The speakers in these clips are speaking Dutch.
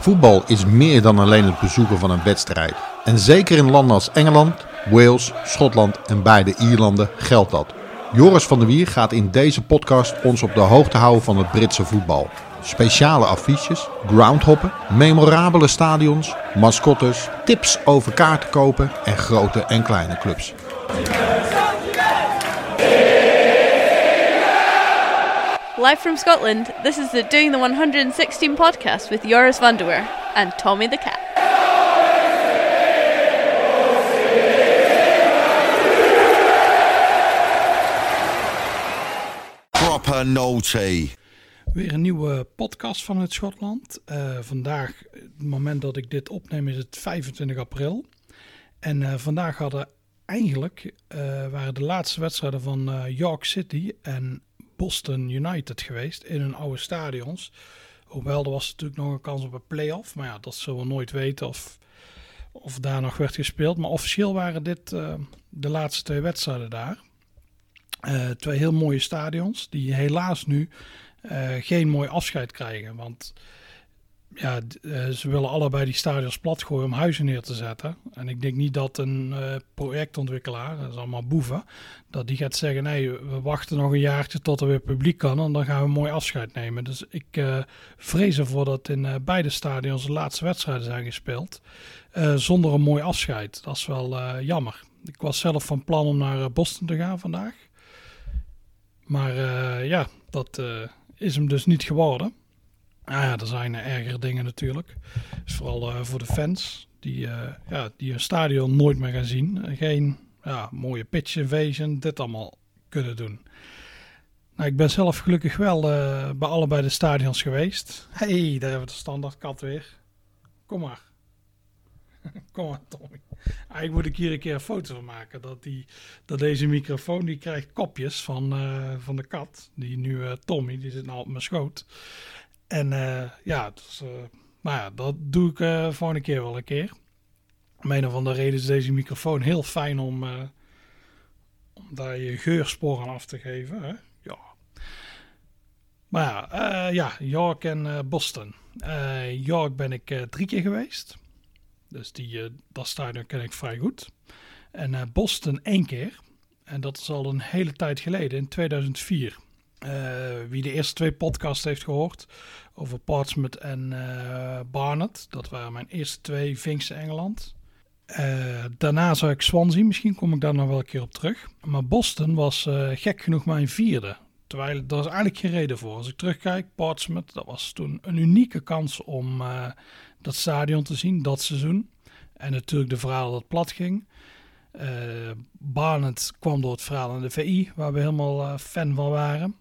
Voetbal is meer dan alleen het bezoeken van een wedstrijd. En zeker in landen als Engeland, Wales, Schotland en beide Ierlanden geldt dat. Joris van der Wier gaat in deze podcast ons op de hoogte houden van het Britse voetbal. Speciale affiches, groundhoppen, memorabele stadions, mascottes, tips over kaarten kopen en grote en kleine clubs. Live from Scotland, this is the Doing the 116 podcast with Joris van der Weer and Tommy the Cat. Proper naughty. Weer een nieuwe podcast van het Schotland. Eh, vandaag, het moment dat ik dit opneem, is het 25 april. En eh, vandaag hadden eigenlijk eh, waren de laatste wedstrijden van York City en Boston United geweest in hun oude stadions. Hoewel er was natuurlijk nog een kans op een play-off. Maar ja, dat zullen we nooit weten of, of daar nog werd gespeeld. Maar officieel waren dit de laatste twee wedstrijden daar. twee heel mooie stadions die helaas nu uh, geen mooi afscheid krijgen. Want ja, uh, ze willen allebei die stadions platgooien om huizen neer te zetten. En ik denk niet dat een uh, projectontwikkelaar, dat is allemaal boeven, dat die gaat zeggen: nee, we wachten nog een jaartje tot er weer publiek kan en dan gaan we een mooi afscheid nemen. Dus ik vrees ervoor dat in beide stadions de laatste wedstrijden zijn gespeeld zonder een mooi afscheid. Dat is wel jammer. Ik was zelf van plan om naar Boston te gaan vandaag. Maar ja, dat is hem dus niet geworden. Nou ja, er zijn ergere dingen natuurlijk. Dus vooral uh, voor de fans die, uh, ja, die een stadion nooit meer gaan zien. Geen ja, mooie pitch invasion, dit allemaal kunnen doen. Nou, ik ben zelf gelukkig wel bij allebei de stadions geweest. hey, daar hebben we de standaard kat weer. Kom maar. Kom maar, Tommy. Eigenlijk moet ik hier een keer een foto van maken. Dat, die, dat deze microfoon die krijgt kopjes van, van de kat. Die nu Tommy, die zit nou op mijn schoot. En uh, ja, maar ja, dat doe ik voor een keer wel een keer. Om een of andere reden is deze microfoon heel fijn om, om daar je geursporen af te geven. Hè? Ja. Maar ja, ja York en Boston. York ben ik drie keer geweest. Dus die, dat stadion ken ik vrij goed. En Boston één keer. En dat is al een hele tijd geleden, in 2004. Eh, wie de eerste twee podcasts heeft gehoord over Portsmouth en Barnet. Dat waren mijn eerste twee Vinkse Engeland. daarna zou ik Swansea, misschien kom ik daar nog wel een keer op terug. Maar Boston was gek genoeg mijn vierde. Terwijl daar is eigenlijk geen reden voor. Als ik terugkijk, Portsmouth, dat was toen een unieke kans om dat stadion te zien, dat seizoen. En natuurlijk de verhaal dat plat ging. Barnet kwam door het verhaal aan de VI, waar we helemaal fan van waren.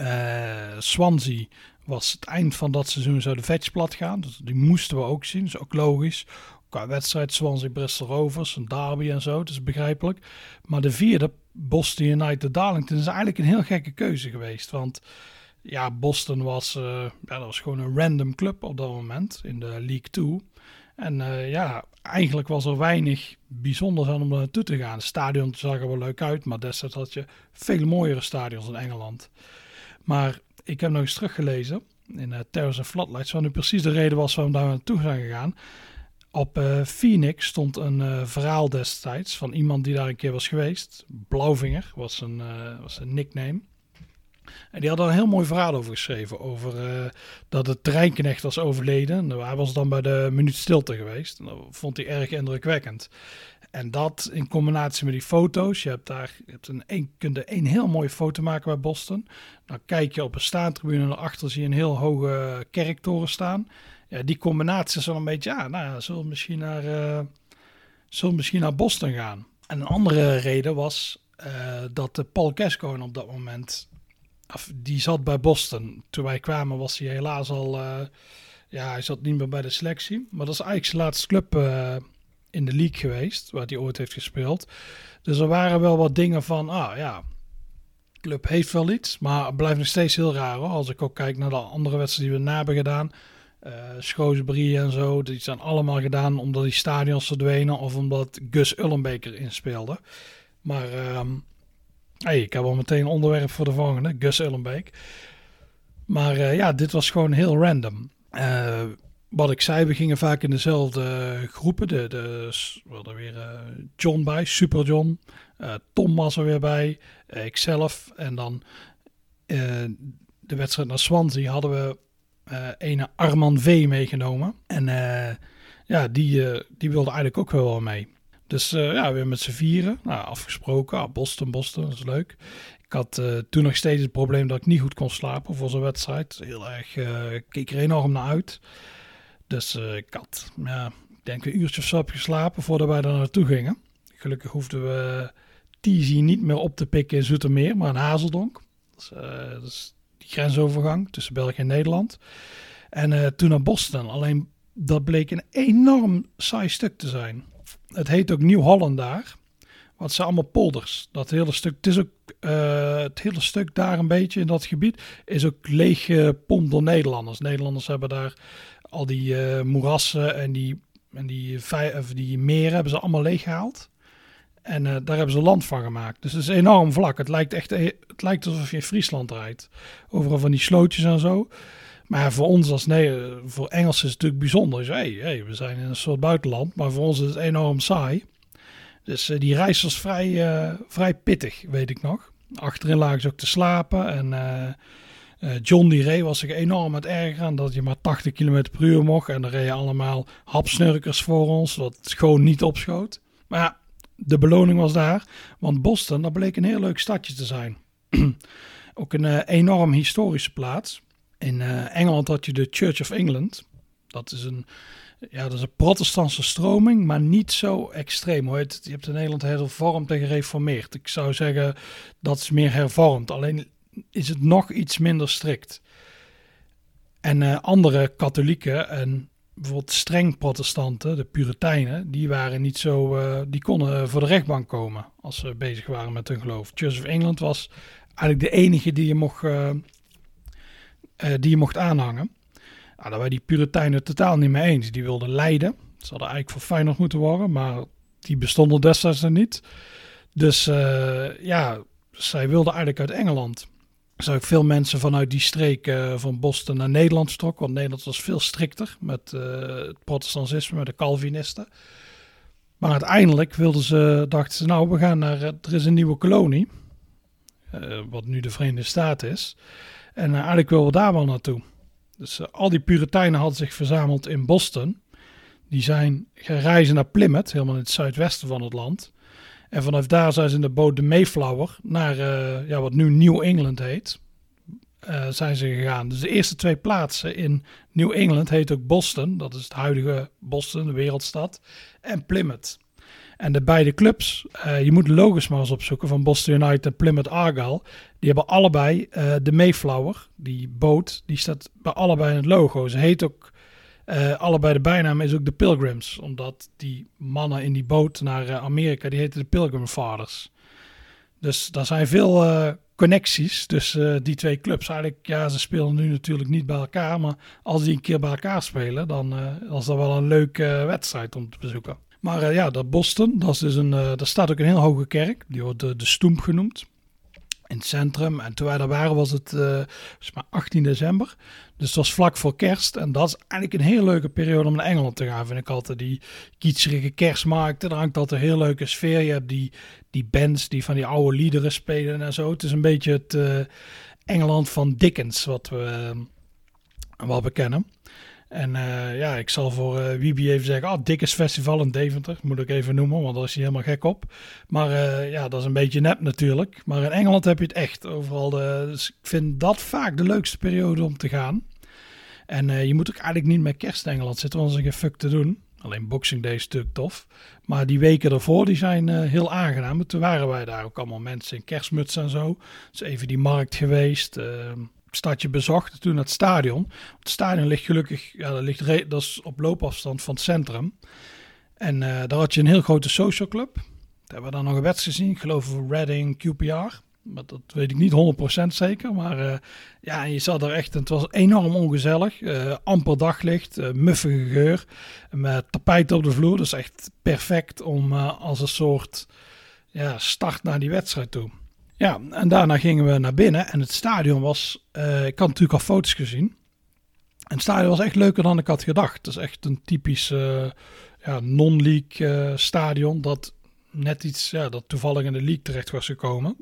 Uh, Swansea was het eind van dat seizoen zou de vetch plat gaan. Dus die moesten we ook zien, dat is ook logisch. Qua wedstrijd Swansea, Bristol Rovers, een derby en zo, is begrijpelijk. Maar de vierde, Boston United Darlington, is eigenlijk een heel gekke keuze geweest. Want ja, Boston was, uh, ja, dat was gewoon een random club op dat moment in de League 2. En uh, ja, eigenlijk was er weinig bijzonders aan om naartoe te gaan. Het stadion zag er wel leuk uit, maar destijds had je veel mooiere stadions in Engeland. Maar ik heb nog eens teruggelezen in uh, Terrace and Floodlights, wat nu precies de reden was waarom daar naartoe zijn gegaan. Op uh, Phoenix stond een verhaal destijds van iemand die daar een keer was geweest. Blauwvinger was een, was een nickname. En die had een heel mooi verhaal over geschreven. Over dat de treinknecht was overleden. Hij was dan bij de minuut stilte geweest. Dat vond hij erg indrukwekkend. En dat in combinatie met die foto's. Je hebt daar je hebt een, een, kunt een heel mooie foto maken bij Boston. Dan kijk je op een staantribune en daarachter zie je een heel hoge kerktoren staan. Ja, die combinatie is wel een beetje, ja, nou, zullen we misschien naar, uh, zullen misschien naar Boston gaan. En een andere reden was uh, dat Paul Gascoigne op dat moment die zat bij Boston. Toen wij kwamen was hij helaas al... Uh, ja, hij zat niet meer bij de selectie. Maar dat is eigenlijk zijn laatste club in de league geweest. Waar hij ooit heeft gespeeld. Dus er waren wel wat dingen van... Ah ja, club heeft wel iets. Maar het blijft nog steeds heel raar hoor. Als ik ook kijk naar de andere wedstrijden die we na hebben gedaan. Uh, en zo. Die zijn allemaal gedaan omdat die stadions verdwenen. Of omdat Gus Ullenbeker inspeelde. Maar... Um, ik heb al meteen een onderwerp voor de volgende, Gus Ullenbeek. Maar uh, ja, dit was gewoon heel random. Uh, wat ik zei, we gingen vaak in dezelfde groepen. De, de, we hadden weer uh, John bij, Super John. Uh, Tom was er weer bij. Uh, ikzelf. En dan de wedstrijd naar Swansea hadden we een Arman V meegenomen. En ja, die, die wilde eigenlijk ook wel mee. Dus ja, weer met z'n vieren. Nou, afgesproken. Ah, Boston, Boston, dat is leuk. Ik had toen nog steeds het probleem dat ik niet goed kon slapen voor zo'n wedstrijd. Heel erg, keek er enorm naar uit. Dus uh, ik had, ja, ik denk een uurtje of zo heb geslapen voordat wij daar naartoe gingen. Gelukkig hoefden we Tizi niet meer op te pikken in Zoetermeer, maar in Hazeldonk. Dus, dat is die grensovergang tussen België en Nederland. En uh, toen naar Boston. Alleen dat bleek een enorm saai stuk te zijn. Het heet ook Nieuw-Holland daar. Wat zijn allemaal polders. Dat hele stuk, het is ook het hele stuk daar een beetje in dat gebied is ook leeg gepompt door Nederlanders. Nederlanders hebben daar al die uh, moerassen en die, en die, of die meren hebben ze allemaal leeggehaald. En uh, daar hebben ze land van gemaakt. Dus het is enorm vlak. Het lijkt echt e-, het lijkt alsof je in Friesland rijdt. Overal van die slootjes en zo. Maar voor ons als nee, voor Engels is het natuurlijk bijzonder. Dus, hey, we zijn in een soort buitenland, maar voor ons is het enorm saai. Dus die reis was vrij, vrij pittig, weet ik nog. Achterin lagen ze ook te slapen en John die reed was zich enorm aan het ergeren dat je maar 80 km per uur mocht. En dan reden allemaal hapsnurkers voor ons, wat gewoon niet opschoot. Maar ja, de beloning was daar, want Boston, dat bleek een heel leuk stadje te zijn. Ook een uh, enorm historische plaats. In uh, Engeland had je de Church of England. Dat is een, ja, dat is een protestantse stroming, maar niet zo extreem. Hoor. Je hebt in Nederland hervormd en gereformeerd. Ik zou zeggen dat is meer hervormd. Alleen is het nog iets minder strikt. En uh, andere katholieken en bijvoorbeeld streng protestanten, de Puritijnen, die waren niet zo, uh, die konden voor de rechtbank komen als ze bezig waren met hun geloof. Church of England was eigenlijk de enige die je mocht, die je mocht aanhangen. Nou, daar waren die Puritijnen totaal niet mee eens. Die wilden lijden. Ze hadden eigenlijk voor Feyenoord moeten worden, maar die bestonden destijds er niet. Dus ja, zij wilden eigenlijk uit Engeland zag ik veel mensen vanuit die streek uh, van Boston naar Nederland vertrokken. Want Nederland was veel strikter met uh, het protestantisme, met de Calvinisten. Maar uiteindelijk wilden ze, dachten ze, nou, we gaan naar, er is een nieuwe kolonie. Wat nu de Verenigde Staten is. En eigenlijk willen we daar wel naartoe. Dus al die Puritijnen hadden zich verzameld in Boston. Die zijn gereizen naar Plymouth, helemaal in het zuidwesten van het land. En vanaf daar zijn ze in de boot de Mayflower naar uh, ja, wat nu New England heet. Uh, zijn ze gegaan. Dus de eerste twee plaatsen in New England heet ook Boston. Dat is het huidige Boston, de wereldstad. En Plymouth. En de beide clubs, uh, je moet logos maar eens opzoeken van Boston United en Plymouth Argyle. Die hebben allebei de Mayflower, die boot, die staat bij allebei in het logo. Ze heet ook uh, allebei de bijnaam is ook de Pilgrims. Omdat die mannen in die boot naar uh, Amerika, die heten de Pilgrim Fathers. Dus daar zijn veel uh, connecties tussen die twee clubs. Eigenlijk, ja, ze spelen nu natuurlijk niet bij elkaar. Maar als die een keer bij elkaar spelen, dan is dat wel een leuke wedstrijd om te bezoeken. Maar ja, dat Boston, dat is dus een, daar staat ook een heel hoge kerk. Die wordt de, de Stoemp genoemd in het centrum. En toen wij daar waren was het uh, maar 18 december. Dus het was vlak voor kerst. En dat is eigenlijk een heel leuke periode om naar Engeland te gaan. Vind ik altijd die kietserige kerstmarkten. Er hangt altijd een heel leuke sfeer. Je hebt die, die bands die van die oude liederen spelen en zo. Het is een beetje het uh, Engeland van Dickens wat we, uh, wat we kennen. En uh, ja, ik zal voor uh, Wiebe even zeggen, ah, Dickens Festival in Deventer, moet ik even noemen, want daar is hij helemaal gek op. Maar ja, dat is een beetje nep natuurlijk. Maar in Engeland heb je het echt overal. De, dus ik vind dat vaak de leukste periode om te gaan. En je moet ook eigenlijk niet met kerst Engeland zitten, want er is geen fuck te doen. Alleen Boxing Day is tof. Maar die weken ervoor, die zijn heel aangenaam. Toen waren wij daar ook allemaal mensen in kerstmuts en zo. Dus even die markt geweest ehm, stadje bezocht, toen het stadion. Het stadion ligt gelukkig, ja, dat, ligt dat is op loopafstand van het centrum. En uh, daar had je een heel grote social club. Daar hebben we dan nog een wedstrijd gezien, ik geloof Reading, QPR. Maar dat weet ik niet 100% zeker. Maar uh, ja, je zat er echt, het was enorm ongezellig. Uh, amper daglicht, uh, muffige geur. Met tapijt op de vloer. Dus echt perfect om als een soort ja, start naar die wedstrijd toe. Ja, en daarna gingen we naar binnen en het stadion was, ik had natuurlijk al foto's gezien. En het stadion was echt leuker dan ik had gedacht. Het is echt een typisch eh, ja, non-league eh, stadion dat net iets, ja, dat toevallig in de league terecht was gekomen.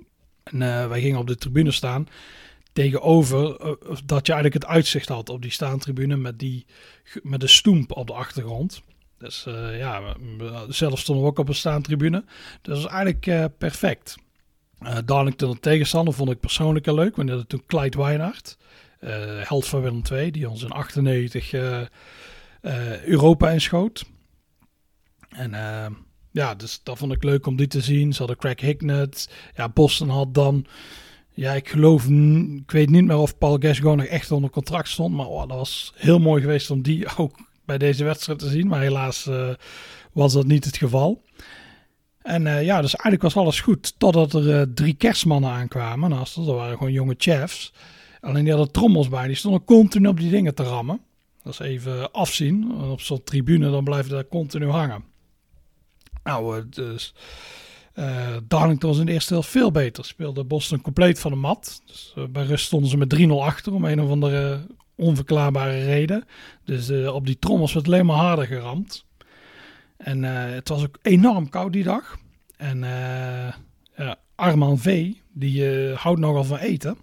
En eh, wij gingen op de tribune staan tegenover dat je eigenlijk het uitzicht had op die staantribune met, die, met de stoemp op de achtergrond. Dus ja, zelf stonden we ook op een staantribune. Dus dat was eigenlijk perfect. Darlington de tegenstander vond ik persoonlijk heel leuk. Wanneer toen Clyde Wijnaard. Uh, held van Willem II, die ons in 98 uh, uh, Europa inschoot. En ja, dus dat vond ik leuk om die te zien. Ze hadden Craig Hicknett. Ja, Boston had dan... Ja, ik geloof... Ik weet niet meer of Paul Gascoigne nog echt onder contract stond. Maar oh, dat was heel mooi geweest om die ook bij deze wedstrijd te zien. Maar helaas was dat niet het geval. En ja, dus eigenlijk was alles goed. Totdat er drie kerstmannen aankwamen. Naast dat waren gewoon jonge chefs. Alleen die hadden trommels bij. Die stonden continu op die dingen te rammen. Dat is even afzien. Op zo'n tribune dan blijven daar continu hangen. Nou, eh, dus... Uh, Darlington was in de eerste helft veel beter. Speelde Boston compleet van de mat. Dus, uh, bij rust stonden ze met 3-0 achter om een of andere onverklaarbare reden. Dus op die trommels werd alleen maar harder geramd. En het was ook enorm koud die dag. En Arman V, die houdt nogal van eten.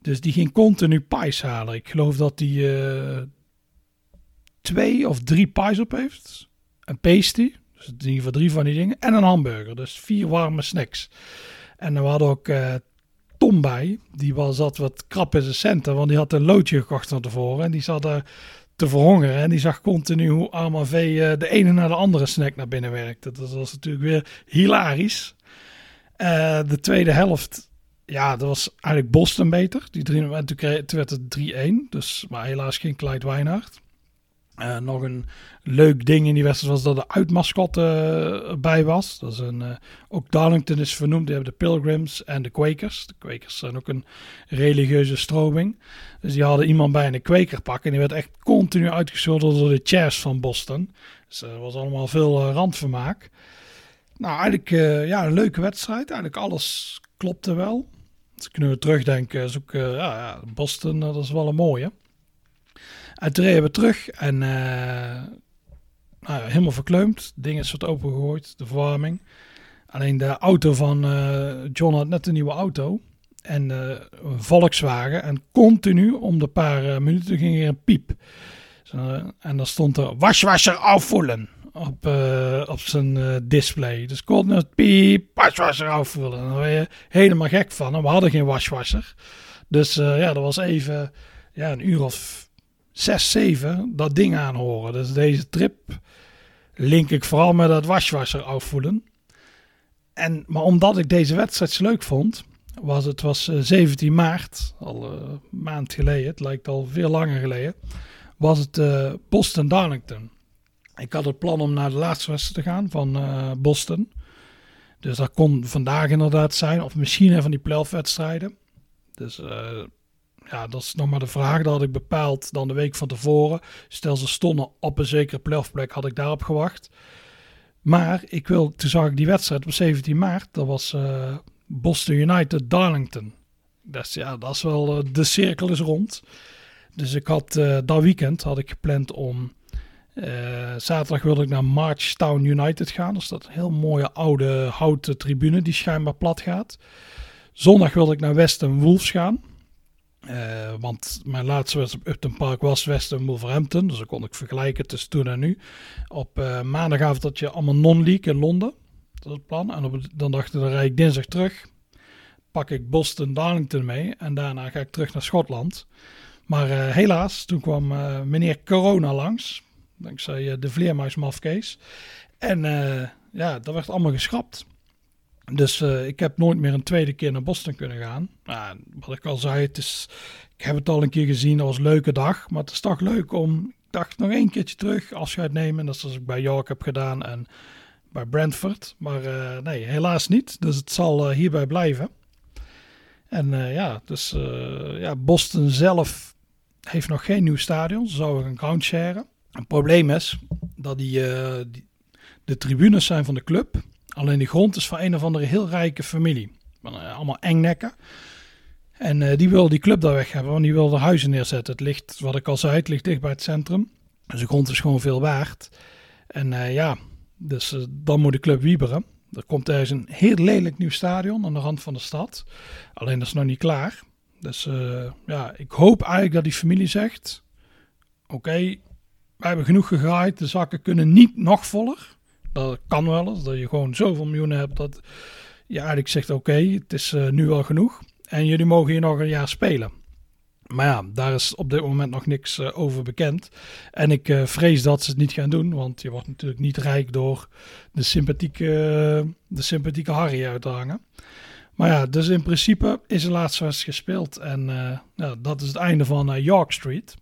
Dus die ging continu pies halen. Ik geloof dat hij twee of drie pies op heeft. Een pasty, dus in ieder geval drie van die dingen. En een hamburger, dus vier warme snacks. En we hadden ook uh, Tom bij. Die was, zat wat krap in zijn centen, want die had een loodje gekocht van tevoren. En die zat er te verhongeren. En die zag continu hoe Arma V uh, de ene naar de andere snack naar binnen werkte. Dat was natuurlijk weer hilarisch. de tweede helft ja, dat was eigenlijk Boston beter. Die drie, en toen, werd het 3-1. Dus, maar helaas geen Clyde Wijnaard. Uh, nog een leuk ding in die wedstrijd was dat de uitmascotte uh, erbij was. Dat is een, uh, ook Darlington is vernoemd. Die hebben de Pilgrims en de Quakers. De Quakers zijn ook een religieuze stroming. Dus die hadden iemand bij een Quakerpak. En die werd echt continu uitgeschilderd door de chairs van Boston. Dus er was allemaal veel randvermaak. Nou, eigenlijk ja, een leuke wedstrijd. Eigenlijk alles klopte wel. Als ik nu terugdenk, is ook, ja, Boston, dat is wel een mooie. En reden we terug en uh, nou ja, helemaal verkleumd. Ding is wat opengegooid, de verwarming. Alleen de auto van uh, John had net een nieuwe auto. En uh, een Volkswagen. En continu om de paar minuten ging er een piep. en dan stond er waswasser afvoelen op, op zijn display. Dus het piep, waswasser afvoelen. En ben je helemaal gek van. En we hadden geen waswasser. Dus ja, dat was even ja, een uur of 6, 7 dat ding aanhoren. Dus deze trip link ik vooral met dat waswasser afvoelen. En, maar omdat ik deze wedstrijd zo leuk vond, was het was 17 eh, maart, al een uh, maand geleden, het lijkt al veel langer geleden, was het uh, Boston Darlington. Ik had het plan om naar de laatste wedstrijd te gaan van Boston. Dus dat kon vandaag inderdaad zijn, of misschien van die playoff wedstrijden. Dus ja, dat is nog maar de vraag. Dat had ik bepaald dan de week van tevoren. Stel ze stonden op een zekere playoffplek, had ik daarop gewacht. Maar ik wil, toen zag ik die wedstrijd op 17 maart. Dat was uh, Boston United Darlington. Dus ja, dat is wel, uh, de cirkel is rond. Dus ik had uh, dat weekend had ik gepland om... zaterdag wilde ik naar Marchtown United gaan. Dat een heel mooie oude houten tribune die schijnbaar plat gaat. Zondag wilde ik naar Western Wolves gaan. Uh, want mijn laatste wedstrijd op Upton Park was Western Wolverhampton. Dus dan kon ik vergelijken tussen toen en nu. Op uh, maandagavond had je allemaal non-league in Londen. Dat is het plan. En op, dan dacht ik, dan rijd ik dinsdag terug. Pak ik Boston Darlington mee. En daarna ga ik terug naar Schotland. Maar uh, helaas, toen kwam meneer Corona langs. Dankzij de vleermuismafkees. En ja, dat werd allemaal geschrapt. Dus uh, ik heb nooit meer een tweede keer naar Boston kunnen gaan. Nou, wat ik al zei, het is, ik heb het al een keer gezien, was een leuke dag. Maar het is toch leuk om, ik dacht nog één keertje terug afscheid nemen. Dat is zoals ik bij York heb gedaan en bij Brentford. Maar uh, nee, helaas niet. Dus het zal uh, hierbij blijven. En ja, dus ja, Boston zelf heeft nog geen nieuw stadion. Ze zouden een ground sharen. Het probleem is dat die, die de tribunes zijn van de club Alleen de grond is van een of andere heel rijke familie. Eh, allemaal engnekken. En eh, die wil die club daar weg hebben, want die wil er huizen neerzetten. Het ligt, wat ik al zei, het ligt dicht bij het centrum. Dus de grond is gewoon veel waard. En eh, ja, dus dan moet de club wieberen. Er komt thuis een heel lelijk nieuw stadion aan de rand van de stad. Alleen dat is nog niet klaar. Dus ja, ik hoop eigenlijk dat die familie zegt: Oké, wij hebben genoeg gegaaid. De zakken kunnen niet nog voller. Dat kan wel. Dat je gewoon zoveel miljoenen hebt dat je eigenlijk zegt: Oké, het is eh, nu wel genoeg. En jullie mogen hier nog een jaar spelen. Maar ja, daar is op dit moment nog niks eh, over bekend. En ik eh, vrees dat ze het niet gaan doen. Want je wordt natuurlijk niet rijk door de sympathieke, de sympathieke Harry uit te hangen. Maar ja, dus in principe is de laatste wedstrijd gespeeld. En dat is het einde van York Street.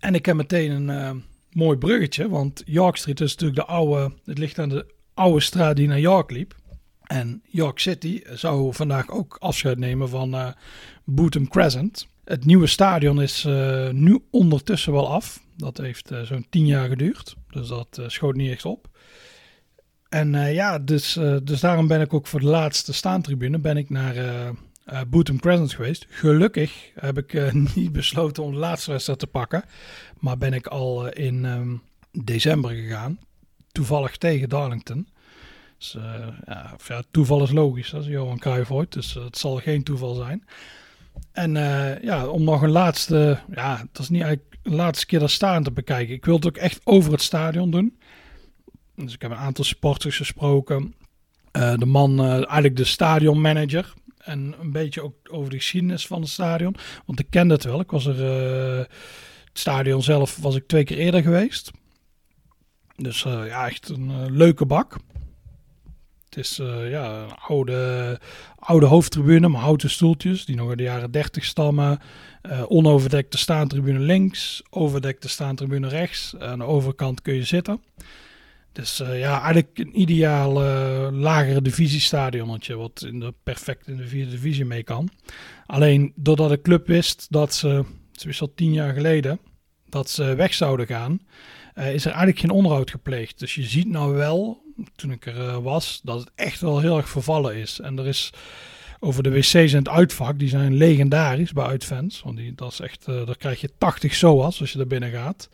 En ik heb meteen een mooi bruggetje. Want York Street is natuurlijk de oude... Het ligt aan de oude straat die naar York liep. En York City zou vandaag ook afscheid nemen van eh Bootham Crescent. Het nieuwe stadion is eh, nu ondertussen wel af. Dat heeft eh, zo'n tien jaar geduurd. Dus dat schoot niet echt op. En ja, dus, dus daarom ben ik ook voor de laatste staantribune ben ik naar eh eh, Crescent geweest. Gelukkig heb ik eh, niet besloten om de laatste wedstrijd te pakken. Maar ben ik al eh, in ehm, december gegaan. Toevallig tegen Darlington. Dus, ja, toeval is logisch, dat is Johan Cruijff ooit. Dus het zal geen toeval zijn. En ja, om nog een laatste, ja, het is niet eigenlijk een laatste keer dat staan te bekijken. Ik wil het ook echt over het stadion doen. Dus ik heb een aantal supporters gesproken. De man, eigenlijk de stadionmanager. En een beetje ook over de geschiedenis van het stadion. Want ik kende het wel. Ik was er, eh, het stadion zelf was ik twee keer eerder geweest. Dus eh, ja, echt een eh, leuke bak. Het is ja, een oude, oude hoofdtribune, maar houten stoeltjes die nog uit de jaren 30 stammen. Onoverdekte staantribune links, overdekte staantribune rechts. Aan de overkant kun je zitten. Dus eh, ja, eigenlijk een ideaal eh, lagere divisiestadionnetje, wat in de, perfect in de vierde divisie mee kan. Alleen doordat de club wist dat ze, het is al tien jaar geleden, dat ze weg zouden gaan, eh, is er eigenlijk geen onderhoud gepleegd. Dus je ziet nou wel, toen ik er was, dat het echt wel heel erg vervallen is. En er is over de wc's en het uitvak, die zijn legendarisch bij uitfans. Want die, dat is echt, daar krijg je 80 SOA's als je er binnen gaat.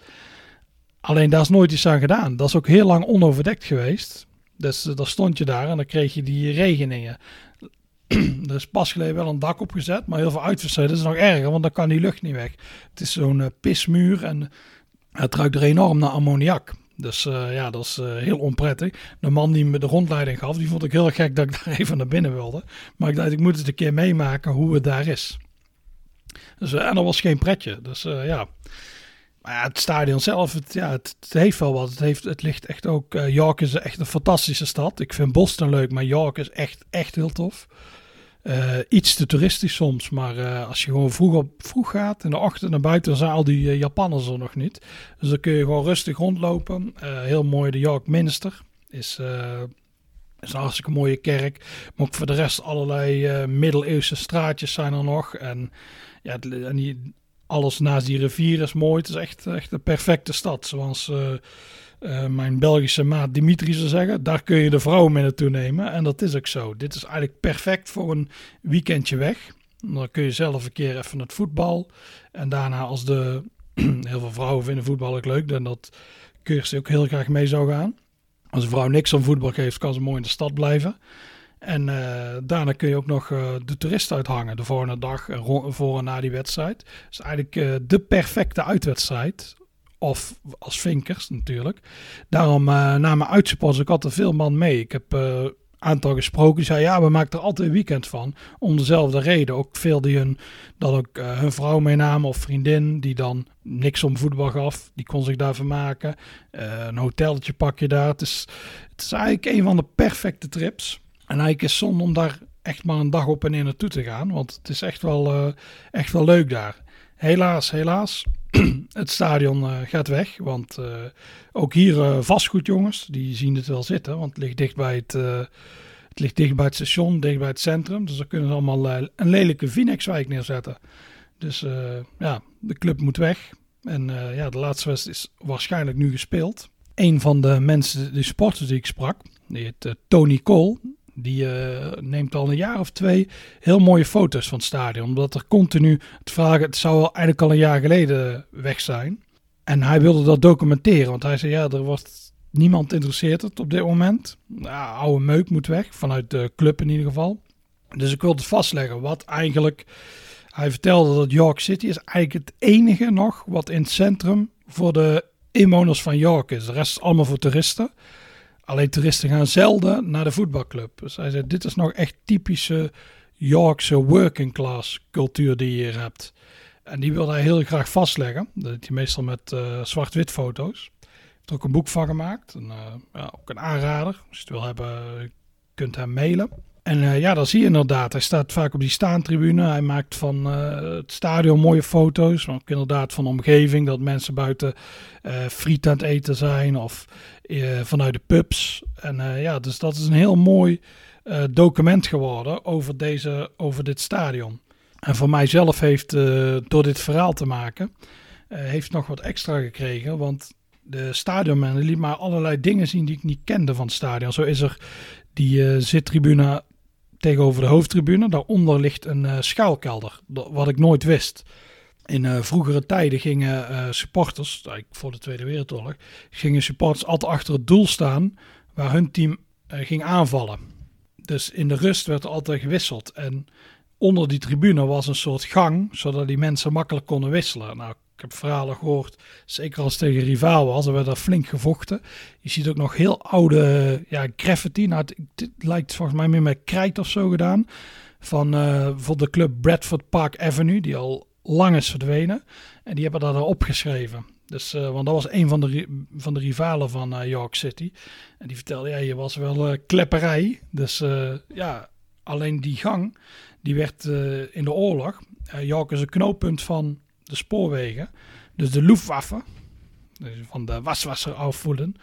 Alleen daar is nooit iets aan gedaan. Dat is ook heel lang onoverdekt geweest. Dus uh, dan stond je daar en dan kreeg je die regeningen. er is pas geleden wel een dak opgezet, maar heel veel uitversteden is nog erger, want dan kan die lucht niet weg. Het is zo'n eh, pismuur en het ruikt er enorm naar ammoniak. Dus eh, ja, dat is eh, heel onprettig. De man die me de rondleiding gaf, die vond ik heel gek dat ik daar even naar binnen wilde. Maar ik dacht, ik moet het een keer meemaken hoe het daar is. Dus, eh, en dat was geen pretje. Dus eh, ja. Het stadion zelf, het, ja, het, heeft wel wat. Het, heeft, het ligt echt ook... eh, York is echt een fantastische stad. Ik vind Boston leuk, maar York is echt, echt heel tof. Eh, iets te toeristisch soms, maar eh, als je gewoon vroeg, op, vroeg gaat in de ochtend naar buiten, dan zijn al die Japanners er nog niet. Dus dan kun je gewoon rustig rondlopen. Heel mooi, de York Minster is, is een hartstikke mooie kerk. Maar ook voor de rest allerlei middeleeuwse straatjes zijn er nog. En, ja, en die, alles naast die rivier is mooi. Het is echt, echt een perfecte stad. Zoals eh, eh, mijn Belgische maat Dimitri zou zeggen. Daar kun je de vrouw mee naartoe nemen. En dat is ook zo. Dit is eigenlijk perfect voor een weekendje weg. Dan kun je zelf een keer even het voetbal. En daarna als de... heel veel vrouwen vinden voetbal ook leuk. En dat Kirsty ook heel graag mee zou gaan. Als een vrouw niks om voetbal geeft, kan ze mooi in de stad blijven. En eh, daarna kun je ook nog eh, de toeristen uithangen. De voor en dag ro- voor en na die wedstrijd. is eigenlijk eh, de perfecte uitwedstrijd. Of als vinkers natuurlijk. Daarom na mijn uitsupport ik altijd veel man mee. Ik heb een aantal gesproken. Die zei ja, we maken er altijd een weekend van. Om dezelfde reden. Ook veel die hun, dan ook hun vrouw meenamen of vriendin. Die dan niks om voetbal gaf. Die kon zich daar vermaken. Een hotelletje pak je daar. Het is, het is eigenlijk een van de perfecte trips. En eigenlijk is zonde om daar echt maar een dag op en neer naartoe te gaan. Want het is echt wel, uh, echt wel leuk daar. Helaas, helaas. het stadion uh, gaat weg. Want uh, ook hier vastgoed jongens, die zien het wel zitten. Want het ligt dicht bij het, het, ligt dicht bij het station, dicht bij het centrum. Dus dan kunnen ze allemaal eh, een lelijke Vinex-wijk neerzetten. Dus ja, de club moet weg. En ja, de laatste wedstrijd is waarschijnlijk nu gespeeld. Een van de mensen, de sporters die ik sprak, die heet Tony Cole Die eh, neemt al een jaar of twee heel mooie foto's van het stadion. Omdat er continu het vragen, het zou eigenlijk al een jaar geleden weg zijn. En hij wilde dat documenteren, want hij zei ja, er wordt niemand interesseert het op dit moment. Ja, oude meuk moet weg, vanuit de club in ieder geval. Dus ik wilde vastleggen wat eigenlijk... Hij vertelde dat York City is eigenlijk het enige nog wat in het centrum voor de inwoners van York is. De rest is allemaal voor toeristen. Alleen toeristen gaan zelden naar de voetbalclub. Dus hij zei, dit is nog echt typische Yorkse working class cultuur die je hier hebt. En die wilde hij heel graag vastleggen. Dat doet hij meestal met uh, zwart-wit foto's. Hij heeft er ook een boek van gemaakt. En, uh, ja, ook een aanrader. Als je het wil hebben, kunt hem mailen. En uh, ja, dan zie je inderdaad. Hij staat vaak op die staantribune. Hij maakt van het stadion mooie foto's. Maar ook inderdaad van de omgeving. Dat mensen buiten friet aan het eten zijn. Of vanuit de pubs. En ja, dus dat is een heel mooi document geworden over, deze, over dit stadion. En voor mijzelf heeft, door dit verhaal te maken, heeft nog wat extra gekregen. Want de stadionman liet maar allerlei dingen zien die ik niet kende van het stadion. Zo is er die uh, zittribune tegenover de hoofdtribune. Daaronder ligt een schuilkelder, wat ik nooit wist. In vroegere tijden gingen supporters, voor de Tweede Wereldoorlog, gingen supporters altijd achter het doel staan waar hun team ging aanvallen. Dus in de rust werd er altijd gewisseld. En onder die tribune was een soort gang, zodat die mensen makkelijk konden wisselen. Nou, ik heb verhalen gehoord, zeker als tegen was, er werd er flink gevochten. Je ziet ook nog heel oude ja, graffiti, nou, het, lijkt volgens mij meer met krijt of zo gedaan, van uh, voor de club Bradford Park Avenue, die al lang is verdwenen. En die hebben daar opgeschreven. Dus, uh, want dat was een van de, van de rivalen van uh, York City. En die vertelde, ja, je was wel klepperij. Dus ja, alleen die gang, die werd in de oorlog. York is een knooppunt van de spoorwegen. Dus de Luftwaffe, dus van de waswasser afvoelen,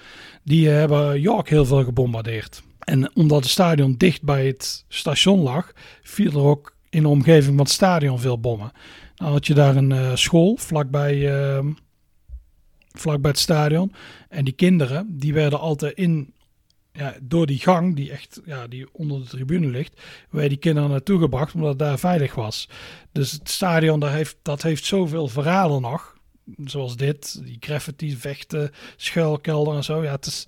die uh, hebben York heel veel gebombardeerd. En omdat het stadion dicht bij het station lag, viel er ook in de omgeving van het stadion veel bommen. Dan had je daar een school vlakbij, ehm, vlakbij het stadion. En die kinderen, die werden altijd in ja, door die gang, die echt ja, die onder de tribune ligt, werden die kinderen naartoe gebracht omdat het daar veilig was. Dus het stadion, daar heeft, dat heeft zoveel verhalen nog. Zoals dit, die graffiti, vechten, schuilkelder en zo. Ja, het is,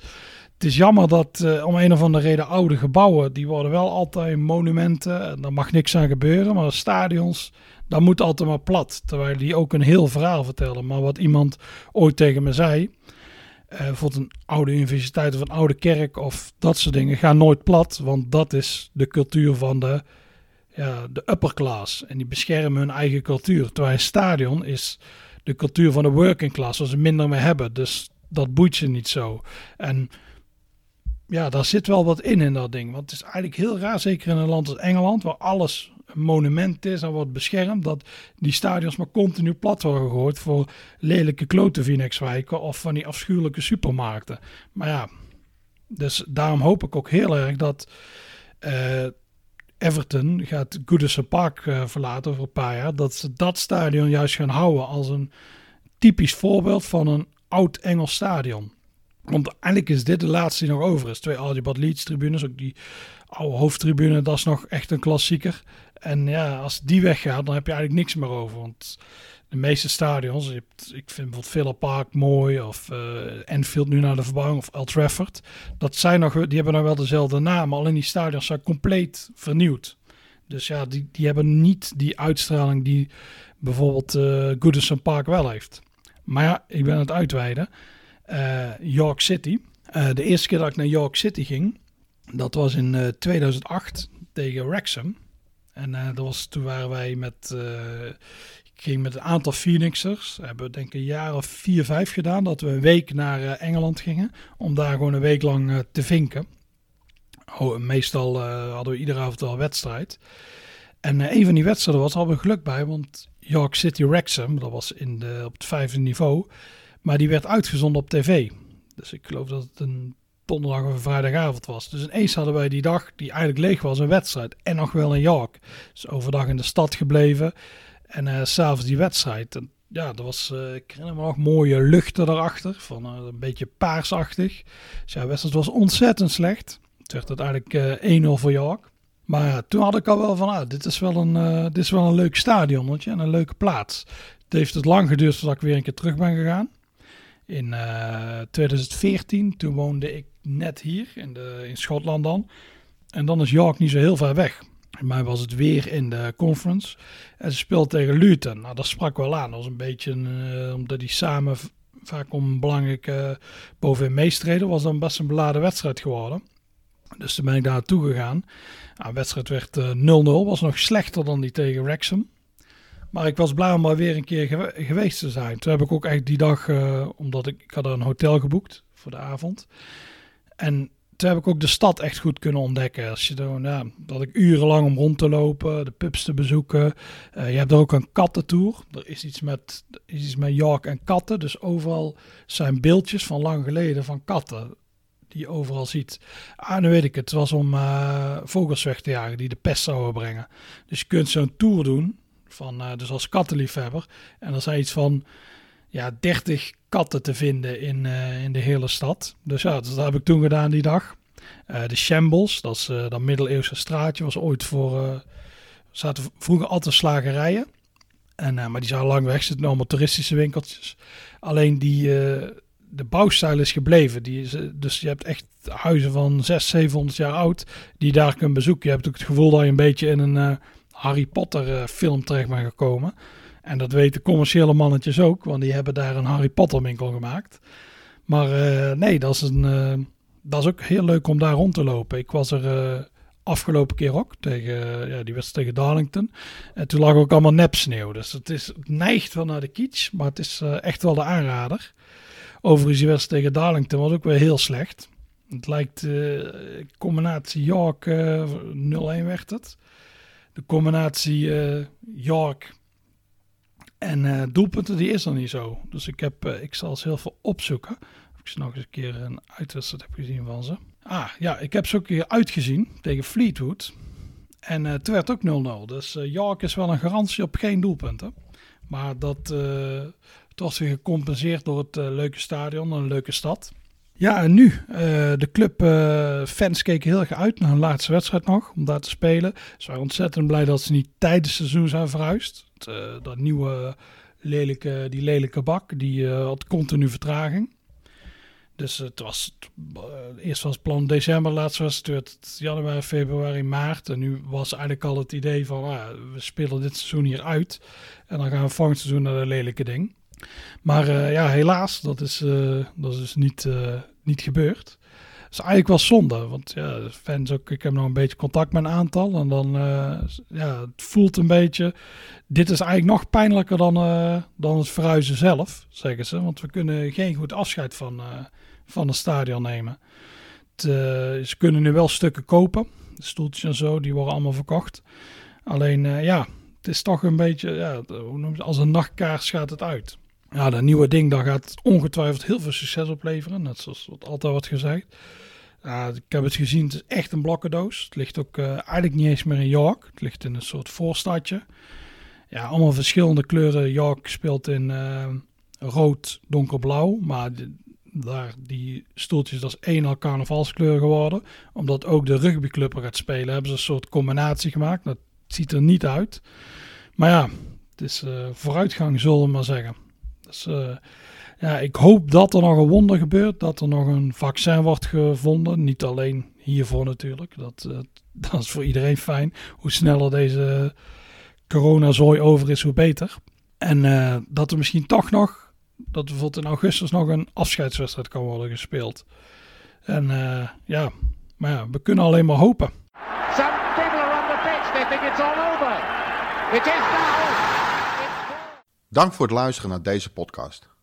het is jammer dat uh, om een of andere reden oude gebouwen, die worden wel altijd monumenten. En daar mag niks aan gebeuren. Maar stadions, dat moet altijd maar plat. Terwijl die ook een heel verhaal vertellen. Maar wat iemand ooit tegen me zei, uh, bijvoorbeeld een oude universiteit of een oude kerk of dat soort dingen gaan nooit plat, want dat is de cultuur van de, ja, de upper class. En die beschermen hun eigen cultuur. Terwijl een stadion is de cultuur van de working class, waar ze minder mee hebben. Dus dat boeit ze niet zo. En ja, daar zit wel wat in in dat ding. Want het is eigenlijk heel raar, zeker in een land als Engeland, waar alles monument is en wordt beschermd, dat die stadions maar continu plat worden gegooid voor lelijke klote of van die afschuwelijke supermarkten. Maar ja, dus daarom hoop ik ook heel erg dat uh, Everton gaat Goodison Park uh, verlaten over een paar jaar, dat ze dat stadion juist gaan houden als een typisch voorbeeld van een oud Engels stadion. Want eigenlijk is dit de laatste die nog over is. Twee Algebad Leeds tribunes, ook die oude hoofdtribune, dat is nog echt een klassieker. En ja, als die weggaat, dan heb je eigenlijk niks meer over. Want de meeste stadions, ik vind bijvoorbeeld Villa Park mooi, of uh, Enfield nu naar de verbouwing, of Old Trafford. Dat zijn nog, die hebben nou wel dezelfde naam, alleen die stadions zijn compleet vernieuwd. Dus ja, die, die hebben niet die uitstraling die bijvoorbeeld uh, Goodison Park wel heeft. Maar ja, ik ben aan het uitweiden. Uh, York City. de eerste keer dat ik naar York City ging, dat was in 2008 tegen Wrexham. En uh, dat was, toen waren wij met, uh, ging met een aantal Phoenixers, we hebben denk ik een jaar of vier, vijf gedaan, dat we een week naar uh, Engeland gingen, om daar gewoon een week lang te vinken. Oh, meestal hadden we iedere avond wel een wedstrijd. En een van die wedstrijden was al we geluk bij, want York City Wrexham, dat was in de, op het vijfde niveau, maar die werd uitgezonden op tv. Dus ik geloof dat het een donderdag of een vrijdagavond was. Dus ineens hadden wij die dag, die eigenlijk leeg was, een wedstrijd. En nog wel in York. Dus overdag in de stad gebleven. En uh, s'avonds die wedstrijd. En ja, dat was, uh, ik herinner me nog, mooie luchten daarachter. Van uh, een beetje paarsachtig. Dus ja, wedstrijd was ontzettend slecht. Het werd uiteindelijk eh 1-0 voor York. Maar toen had ik al wel van, ah, dit is wel een, eh, dit is wel een leuk stadion en een leuke plaats. Het heeft het lang geduurd voordat ik weer een keer terug ben gegaan. In eh, 2014, toen woonde ik net hier in, de, in Schotland dan. En dan is York niet zo heel ver weg. Bij mij was het weer in de conference. En ze speelden tegen Luton. Nou, dat sprak wel aan. Dat was een beetje, eh, omdat die samen vaak om belangrijke bovenin meestreden, was dan best een beladen wedstrijd geworden. Dus toen ben ik daar naartoe gegaan. Nou, wedstrijd werd eh, 0-0. Was nog slechter dan die tegen Wrexham. Maar ik was blij om maar weer een keer gewe- geweest te zijn. Toen heb ik ook echt die dag, eh, omdat ik, ik had een hotel geboekt voor de avond. En toen heb ik ook de stad echt goed kunnen ontdekken. Als je dan, ja, dat ik urenlang om rond te lopen, de pubs te bezoeken. Eh, je hebt er ook een kattentour. Er is iets met, is iets met York en katten. Dus overal zijn beeldjes van lang geleden van katten. Die je overal ziet. Ah, nu weet ik het. Het was om eh, vogels weg te jagen die de pest zouden brengen. Dus je kunt zo'n tour doen. Van, eh, dus als kattenliefhebber. En er zijn iets van ja, 30 katten te vinden in, eh, in de hele stad. Dus ja, dat heb ik toen gedaan die dag. Eh, de Shambles, dat is eh, dat middeleeuwse straatje, was ooit voor. zaten vroeger altijd slagerijen. En, maar die zijn lang weg, zitten allemaal toeristische winkeltjes. Alleen die, de bouwstijl is gebleven. Die is, dus je hebt echt huizen van 600, 700 jaar oud die daar kunt bezoeken. Je hebt ook het gevoel dat je een beetje in een Harry Potter film terecht bent gekomen. En dat weten commerciële mannetjes ook, want die hebben daar een Harry Potter winkel gemaakt. Maar eh, nee, dat is, een, eh, dat is ook heel leuk om daar rond te lopen. Ik was er eh, afgelopen keer ook, tegen, ja, die wedstrijd tegen Darlington. En toen lag ook allemaal nepsneeuw. Dus het, is, neigt wel naar de kitsch, maar het is echt wel de aanrader. Overigens, die wedstrijd tegen Darlington was ook weer heel slecht. Het lijkt combinatie York, eh 0-1 werd het. De combinatie York en eh, doelpunten, die is er niet zo. Dus ik, heb, eh, ik zal ze heel veel opzoeken. Of ik ze nog eens een keer een uitwedstrijd heb gezien van ze. Ah, ja, ik heb ze ook een keer uitgezien tegen Fleetwood. En eh toen werd het ook 0-0. Dus York is wel een garantie op geen doelpunten. Maar dat het was weer gecompenseerd door het leuke stadion en een leuke stad. Ja, en nu. de club eh, fans keken heel erg uit naar hun laatste wedstrijd nog, om daar te spelen. Ze waren ontzettend blij dat ze niet tijdens het seizoen zijn verhuisd. Het, eh, dat nieuwe lelijke, die lelijke bak, die eh, had continu vertraging. Dus het was, eh, eerst was het plan december, laatst was het januari, februari, maart. En nu was eigenlijk al het idee van, ah, we spelen dit seizoen hier uit. En dan gaan we volgend seizoen naar de lelijke ding. Maar ja, helaas, dat is, dat is dus niet, niet gebeurd. Dat is eigenlijk wel zonde, want ja, fans ook, ik heb nog een beetje contact met een aantal. En dan, eh, ja, het voelt een beetje, dit is eigenlijk nog pijnlijker dan, eh, dan het verhuizen zelf, zeggen ze. Want we kunnen geen goed afscheid van, eh, van het stadion nemen. Het, ze kunnen nu wel stukken kopen, de stoeltjes en zo, die worden allemaal verkocht. Alleen, ja, het is toch een beetje, ja, hoe noem je het, als een nachtkaars gaat het uit. Ja, dat nieuwe ding, daar gaat ongetwijfeld heel veel succes opleveren. Net zoals wat altijd wordt gezegd. Ik heb het gezien, het is echt een blokkendoos. Het ligt ook eh, eigenlijk niet eens meer in York. Het ligt in een soort voorstadje. Ja, allemaal verschillende kleuren. York speelt in eh, rood, donkerblauw. Maar daar, die stoeltjes, dat is één al carnavalskleur geworden. Omdat ook de rugbyclub er gaat spelen, hebben ze een soort combinatie gemaakt. Dat ziet er niet uit. Maar ja, het is eh, vooruitgang, zullen we maar zeggen. Dus ja, ik hoop dat er nog een wonder gebeurt. Dat er nog een vaccin wordt gevonden. Niet alleen hiervoor natuurlijk. Dat, eh, dat is voor iedereen fijn. Hoe sneller deze coronazooi over is, hoe beter. En eh, dat er misschien toch nog, dat bijvoorbeeld in augustus nog een afscheidswedstrijd kan worden gespeeld. En eh, ja, maar ja, we kunnen alleen maar hopen. Some people are on the pitch. They think it's all over. It is now. Dank voor het luisteren naar deze podcast.